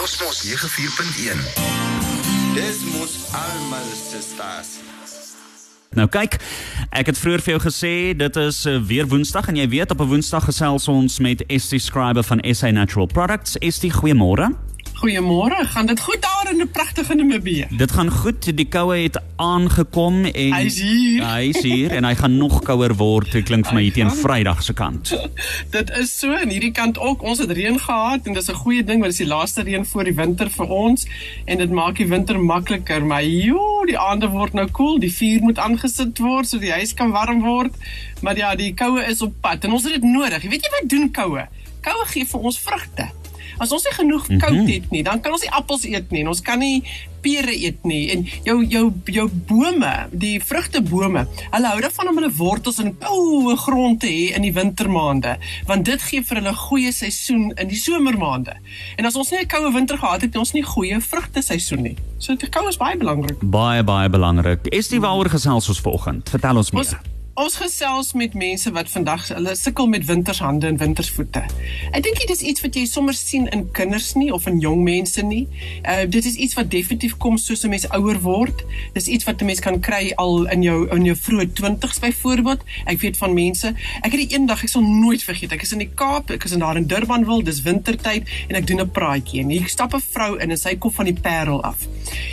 Cosmos 94.1. Dis mos almal se staas. Nou kyk, ek het vroeër vir jou gesê dit is uh, weer Woensdag en jy weet op 'n Woensdag gesels ons met ST Scriber van SA Natural Products. ST, goeiemôre. Goeiemôre, gaan dit goed daar in 'n pragtige Namibië? Dit gaan goed. Die koue het aangekom en Hy's hier. Hy is hier en hy gaan nog kouer word. Dit klink vir my hier teen Vrydag se kant. Dit is so aan hierdie kant ook. Ons het reën gehad en dis 'n goeie ding want dit is die laaste reën voor die winter vir ons en dit maak die winter makliker. Maar joe, die aande word nou koel. Cool. Die vuur moet aangesit word sodat die huis kan warm word. Maar ja, die koue is op pad en ons het dit nodig. Weet jy wat doen koue? Koue gee vir ons vrugte. As ons nie genoeg koud mm -hmm. het nie, dan kan ons nie appels eet nie en ons kan nie pere eet nie en jou jou jou bome, die vrugtebome, hulle hou daarvan om hulle wortels in koue grond te hê in die wintermaande, want dit gee vir hulle goeie seisoen in die somermaande. En as ons nie 'n koue winter gehad het, het ons nie goeie vrugte seisoen nie. So die koue is baie belangrik. Baie baie belangrik. Is die waaroor gesels ons vanoggend? Vertel ons meer. Ons, Ons gesels met mense wat vandag hulle sukkel met wintershande en wintersvoete. Ek dink dit is iets wat jy sommer sien in kinders nie of in jong mense nie. Uh dit is iets wat definitief kom soos 'n mens ouer word. Dis iets wat 'n mens kan kry al in jou in jou vroeë 20's byvoorbeeld. Ek weet van mense. Ek het eendag ek sal nooit vergeet. Ek is in die Kaap, ek is in daar in Durbanville, dis wintertyd en ek doen 'n praatjie en hier stap 'n vrou in en sy kom van die Parel af.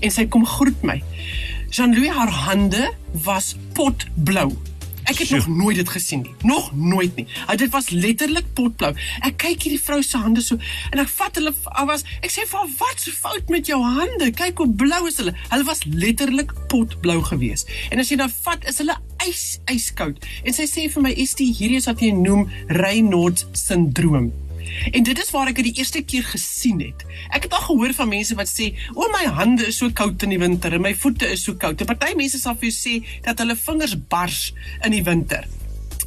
En sy kom groet my. Jean-Louis haar hande was potblou. Ek het nog nooit dit gesien nie. Nog nooit nie. Uh, dit was letterlik potblou. Ek kyk hierdie vrou se hande so en ek vat hulle was ek sê vir haar wat se fout met jou hande? Kyk hoe blou is hulle. Hulle was letterlik potblou geweest. En as jy nou vat is hulle ys yskoud. En sy sê vir my is dit hierdie is wat jy noem Raynaud's sindroom. En dit is waar ek dit die eerste keer gesien het. Ek het al gehoor van mense wat sê, "O my hande is so koud in die winter en my voete is so koud." 'n Party mense sal vir jou sê dat hulle vingers bars in die winter.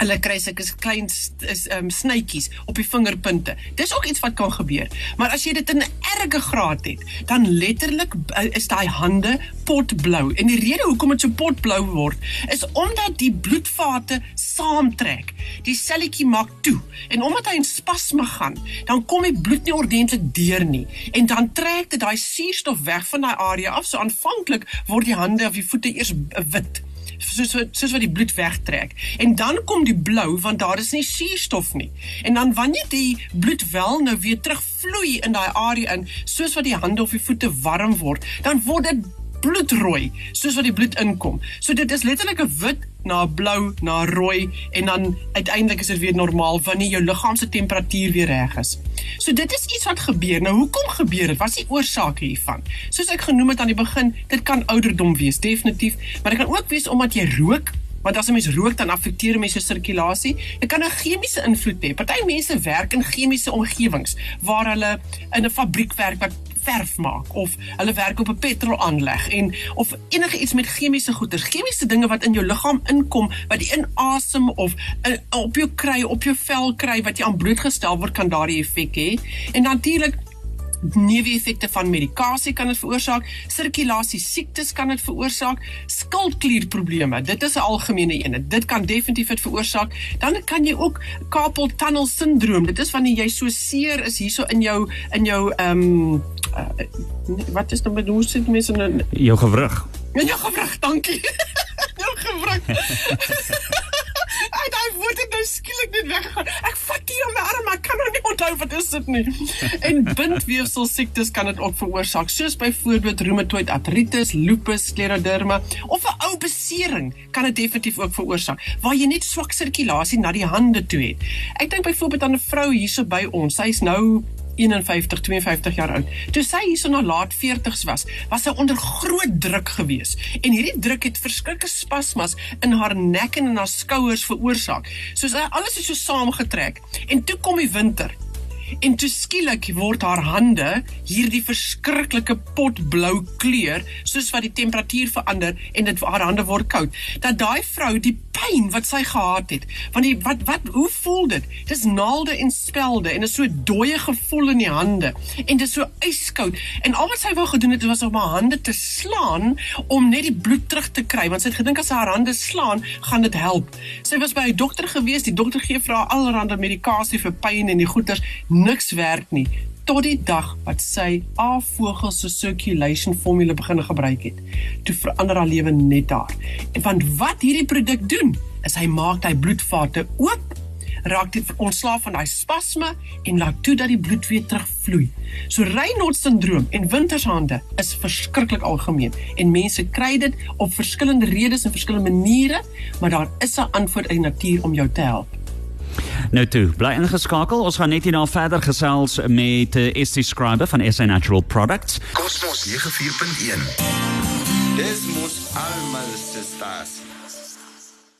Hulle kry sulke klein is um snytjies op die vingerpunte. Dis ook iets wat kan gebeur. Maar as jy dit in 'n erge graad het, dan letterlik is daai hande potblou. En die rede hoekom dit so potblou word, is omdat die bloedvate saamtrek. Die selletjie maak toe. En omdat hy in spasme gaan, dan kom die bloed nie ordentlik deur nie. En dan trek dit daai suurstof weg van daai area af. So aanvanklik word die hande of die voete eers wit soos soos wat die bloed wegtrek. En dan kom die blou want daar is nie suurstof nie. En dan wanneer die bloed wel nou weer terugvloei in daai area in, soos wat die hande of die voete warm word, dan word dit bloedrooi soos wat die bloed inkom. So dit is letterlik 'n wit na blou na rooi en dan uiteindelik is dit weer normaal wanneer jou liggaam se temperatuur weer reg is. So dit is iets wat gebeur. Nou hoekom gebeur dit? Wat is die oorsaak hiervan? Soos ek genoem het aan die begin, dit kan ouderdom wees, definitief, maar dit kan ook wees omdat jy rook want as 'n mens rook dan affekteer mense sirkulasie. Dit kan 'n chemiese invloed hê. Party mense werk in chemiese omgewings waar hulle in 'n fabriek werk wat verf maak of hulle werk op 'n petrolaanleg en of enige iets met chemiese goeder, chemiese dinge wat in jou liggaam inkom wat jy inasem of in, op jou kry, op jou vel kry wat jy aan blootgestel word kan daardie effek hê. En natuurlik neeweffekte van medikasie kan dit veroorsaak, sirkulasie siektes kan dit veroorsaak, skildklierprobleme. Dit is 'n algemene een. Dit kan definitief dit veroorsaak. Dan kan jy ook carpal tunnel syndroom. Dit is wanneer jy so seer is hierso in jou in jou ehm um, wat is dan bedoel sit mense in jou gewrig? In jou gewrig, dankie. jou gewrig. Ai, daai woord het nou skielik net weggegaan. Ek vat hier my arm, ek kan nou nie onthou wat is dit nie. En bindweefsel siektes kan dit ook veroorsaak, soos byvoorbeeld reumatoid artritis, lupus, scleroderma of 'n ou besering kan dit definitief ook veroorsaak, waar jy net swak sirkulasie na die hande toe het. Ek dink byvoorbeeld aan 'n vrou hierso by ons. Sy's nou 51 52 jaar oud. Toe sy hierso na laat 40s was, was sy onder groot druk gewees en hierdie druk het verskillike spasmas in haar nek en in haar skouers veroorsaak. Soos alles is so saamgetrek en toe kom die winter en toe skielik word haar hande hierdie verskriklike potblou kleur soos wat die temperatuur verander en dit haar hande word koud. Dat daai vrou die pyn wat sy gehad het want die wat wat hoe voel dit? Dis naalde en spelde en is so dooie gevoel in die hande en dit is so yskoud. En al wat sy wou gedoen het was om haar hande te slaan om net die bloed terug te kry want sy het gedink as sy haar hande slaan gaan dit help. Sy was by 'n dokter gewees die dokter gee vir haar allerlei medikasie vir pyn en die goeters niks werk nie. tot die dag wat sy A-vogel se circulation formule begin gebruik het. Toe verander haar lewe net daar. En want wat hierdie produk doen, is hy maak daai bloedvate oop raak dit ontslaaf van daai spasme en laat toe dat die bloed weer terugvloei. So Raynaud syndroom en wintershande is verskriklik algemeen en mense kry dit op verskillende redes en verskillende maniere, maar daar is 'n antwoord in die natuur om jou te help. Nou toe, bly ingeskakel. Ons gaan net hierna verder gesels met uh, Estie Scriber van SA Natural Products. Cosmos 94.1. Dis mos almal se staas.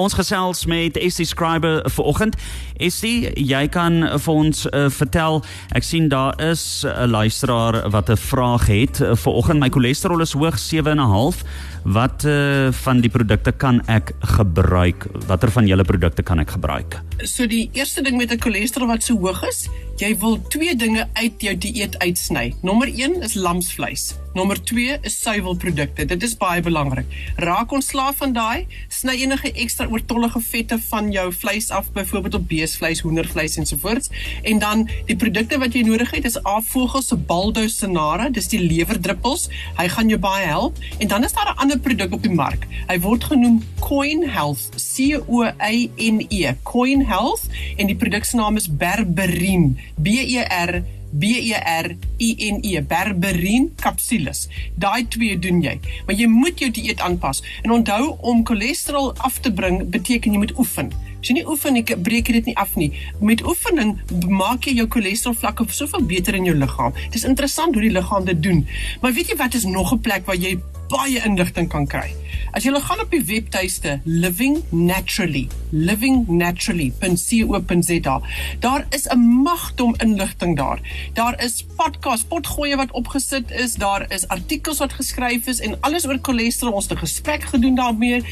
Ons gesels met Estie Scriber vanoggend. Estie, jy kan vir ons uh, vertel. Ek sien daar is 'n luisteraar wat 'n vraag het uh, vanoggend. My cholesterol is hoog 7.5. Wat uh, van die produkte kan ek gebruik? Watter van julle produkte kan ek gebruik? So die eerste ding met 'n cholesterol wat so hoog is, jy wil twee dinge uit jou dieet uitsny. Nommer 1 is lamsvleis. Nommer 2 is suiwelprodukte. Dit is baie belangrik. Raak ontslaaf van daai, sny enige ekstra oortollige vette van jou vleis af, byvoorbeeld op beesvleis, hoendervleis ensovoorts. En dan die produkte wat jy nodig het is A-vogel se Baldo Senara, dis die lewerdruppels. Hy gaan jou baie help. En dan is daar 'n ander produk op die mark. Hy word genoem Coin Health, C O Y N E, Coin Health en die produk se naam is Berberin, B E R E R I N E berberin capsules. Daai twee doen jy, maar jy moet jou dieet aanpas. En onthou om cholesterol af te bring beteken jy moet oefen. As jy nie oefen nie, breek jy dit nie af nie. Met oefening maak jy jou cholesterol vlakke soveel beter in jou liggaam. Dit is interessant hoe die liggaam dit doen. Maar weet jy wat is nog 'n plek waar jy baie inligting kan kry? As jy gaan op die webtuiste Living Naturally, livingnaturally.co.za, daar is 'n magdom inligting daar. Daar is podcast, potgoeie wat opgesit is, daar is artikels wat geskryf is en alles oor cholesterol. Ons 'n gesprek gedoen daarmee.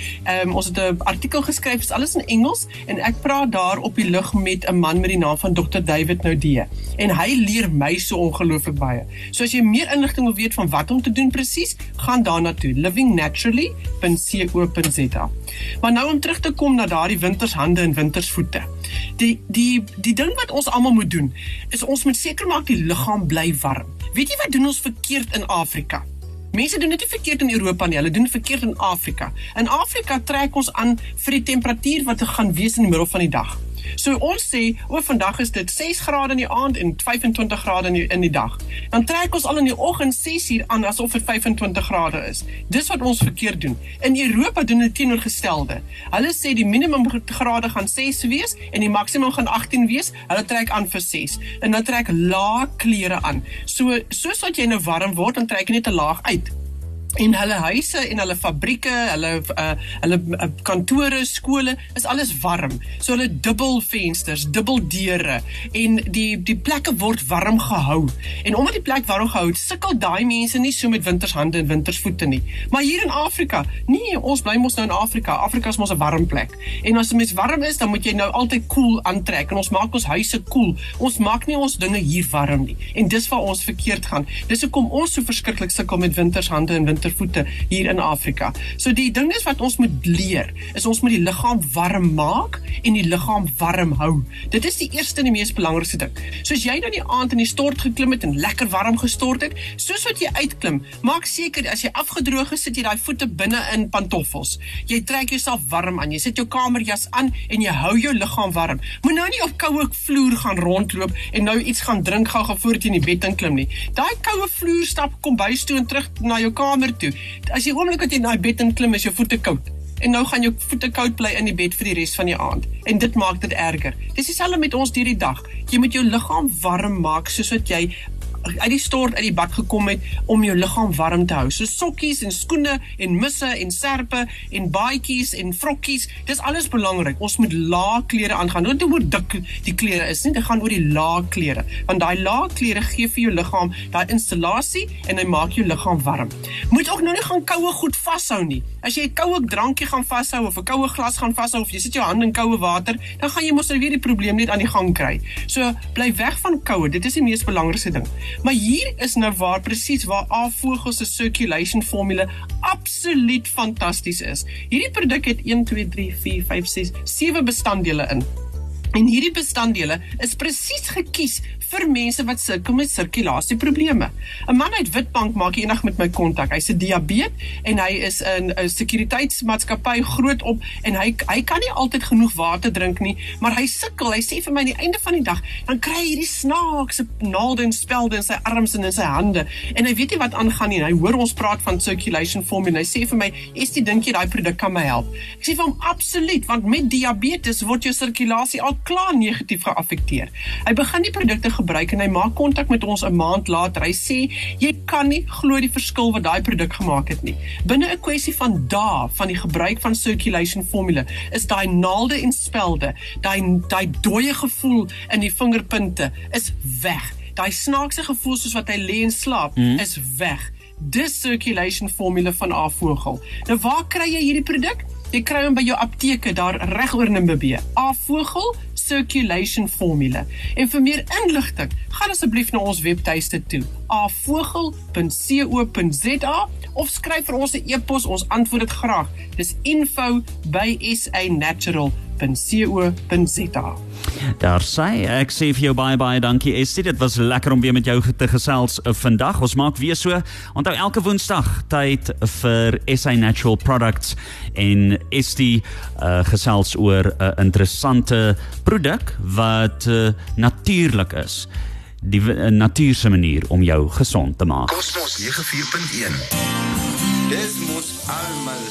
Um, ons het 'n artikel geskryf, is alles in Engels en ek praat daar op die lug met 'n man met die naam van Dr. David Noudee en hy leer my so ongelooflik baie. So as jy meer inligting wil weet van wat om te doen presies, gaan daarna toe livingnaturally.co.za. Maar nou om terug te kom na daardie wintershande en wintersvoete. Die die die ding wat ons almal moet doen is ons moet seker maak die liggaam bly warm. Weet jy wat doen ons verkeerd in Afrika? Mense doen dit nie verkeerd in Europa nie, hulle doen verkeerd in Afrika. In Afrika trek ons aan vir die temperatuur wat gaan wees in die middel van die dag. So ons sê, o, vandag is dit 6 grade in die aand en 25 grade in die, in die dag. Dan trek ons al in die oggend 6 uur aan asof dit 25 grade is. Dis wat ons verkeerd doen. In Europa doen dit teenoorgestelde. Hulle sê die minimum grade gaan 6 wees en die maksimum gaan 18 wees. Hulle trek aan vir 6 en dan trek lae klere aan. So soos wat jy nou warm word, dan trek jy net 'n laag uit en hulle huise en hulle fabrieke, hulle uh, hulle uh, kantore, skole is alles warm. So hulle dubbel vensters, dubbel deure en die die plekke word warm gehou. En omdat die plek warm gehou, sukkel daai mense nie so met wintershande en wintersvoete nie. Maar hier in Afrika, nee, ons bly mos nou in Afrika. Afrika is mos 'n warm plek. En as 'n mens warm is, dan moet jy nou altyd koel cool aantrek en ons maak ons huise koel. Cool. Ons maak nie ons dinge hier warm nie. En dis waar ons verkeerd gaan. Dis hoekom ons so verskriklik sukkel met wintershande en winter wintervoete hier in Afrika. So die ding is wat ons moet leer, is ons moet die liggaam warm maak en die liggaam warm hou. Dit is die eerste en die mees belangrikste ding. Soos jy nou die aand in die stort geklim het en lekker warm gestort het, soos wat jy uitklim, maak seker as jy afgedroog is, sit jy daai voete binne in pantoffels. Jy trek jouself warm aan. Jy sit jou kamerjas aan en jy hou jou liggaam warm. Moet nou nie op koue vloer gaan rondloop en nou iets gaan drink gou-gou voordat jy in die bed inklim nie. Daai koue vloer stap kom bys toe en terug na jou kamer kamer toe. As jy oomblik wat jy na die bed in klim is jou voete koud. En nou gaan jou voete koud bly in die bed vir die res van die aand. En dit maak dit erger. Dis dieselfde met ons hierdie dag. Jy moet jou liggaam warm maak soos wat jy uit die stort uit die bad gekom het om jou liggaam warm te hou. So sokkies en skoene en misse en serpe en baadjies en vrokkies, dis alles belangrik. Ons moet lae klere aangaan. Nooit hoe dik die klere is nie, dit gaan oor die lae klere. Want daai lae klere gee vir jou liggaam daai installasie en hy maak jou liggaam warm. Moet ook nou nie gaan koue goed vashou nie. As jy 'n koue drankie gaan vashou of 'n koue glas gaan vashou of jy sit jou hand in koue water, dan gaan jy mos weer die probleem net aan die gang kry. So bly weg van koue. Dit is die mees belangrikste ding. Maar hier is nou waar presies waar A-vogel se circulation formule absoluut fantasties is. Hierdie produk het 1 2 3 4 5 6 7 bestanddele in. En hierdie bestanddele is presies gekies vir mense wat sukkel met sirkulasieprobleme. 'n Man uit Witbank maak eendag met my kontak. Hy's 'n diabetes en hy is in 'n sekuriteitsmaatskappy groot op en hy hy kan nie altyd genoeg water drink nie, maar hy sukkel. Hy sê vir my aan die einde van die dag, dan kry hy hierdie snaakse naalde en spelde in sy arms en in sy hande en hy weet nie wat aangaan nie. Hy hoor ons praat van circulation formula. Hy sê vir my, "Is jy dink jy daai produk kan my help?" Ek sê vir hom, "Absoluut, want met diabetes word jou sirkulasie al klaar negatief geaffekteer." Hy begin die produkte gebruik en hy maak kontak met ons 'n maand later. Hy sê, "Jy kan nie glo die verskil wat daai produk gemaak het nie." Binne 'n kwessie van dae van die gebruik van circulation formula is daai naalde en spelde, daai daai dooie gevoel in die vingerpunte is weg. Daai snaakse gevoel soos wat hy lê en slaap mm. is weg. Dis circulation formule van Avogel. Nou waar kry jy hierdie produk? Jy kry hom by jou apteke daar reg oor Namibië. Avogel circulation formule. En vir meer inligting, gaan asseblief na ons webtuiste toe. avogel.co.za of skryf vir ons 'n e-pos, ons antwoord dit graag. Dis info@sanatural.co.za. Daar sê ek sê vir jou baie baie dankie Estie. Dit was lekker om weer met jou te gesels uh, vandag. Ons maak weer so. Onthou elke Woensdag tyd vir SA Natural Products en Estie uh, gesels oor 'n uh, interessante produk wat uh, natuurlik is. Die uh, natuurlike manier om jou gesond te maak. Kosmos 94.1. Dis mos almal se.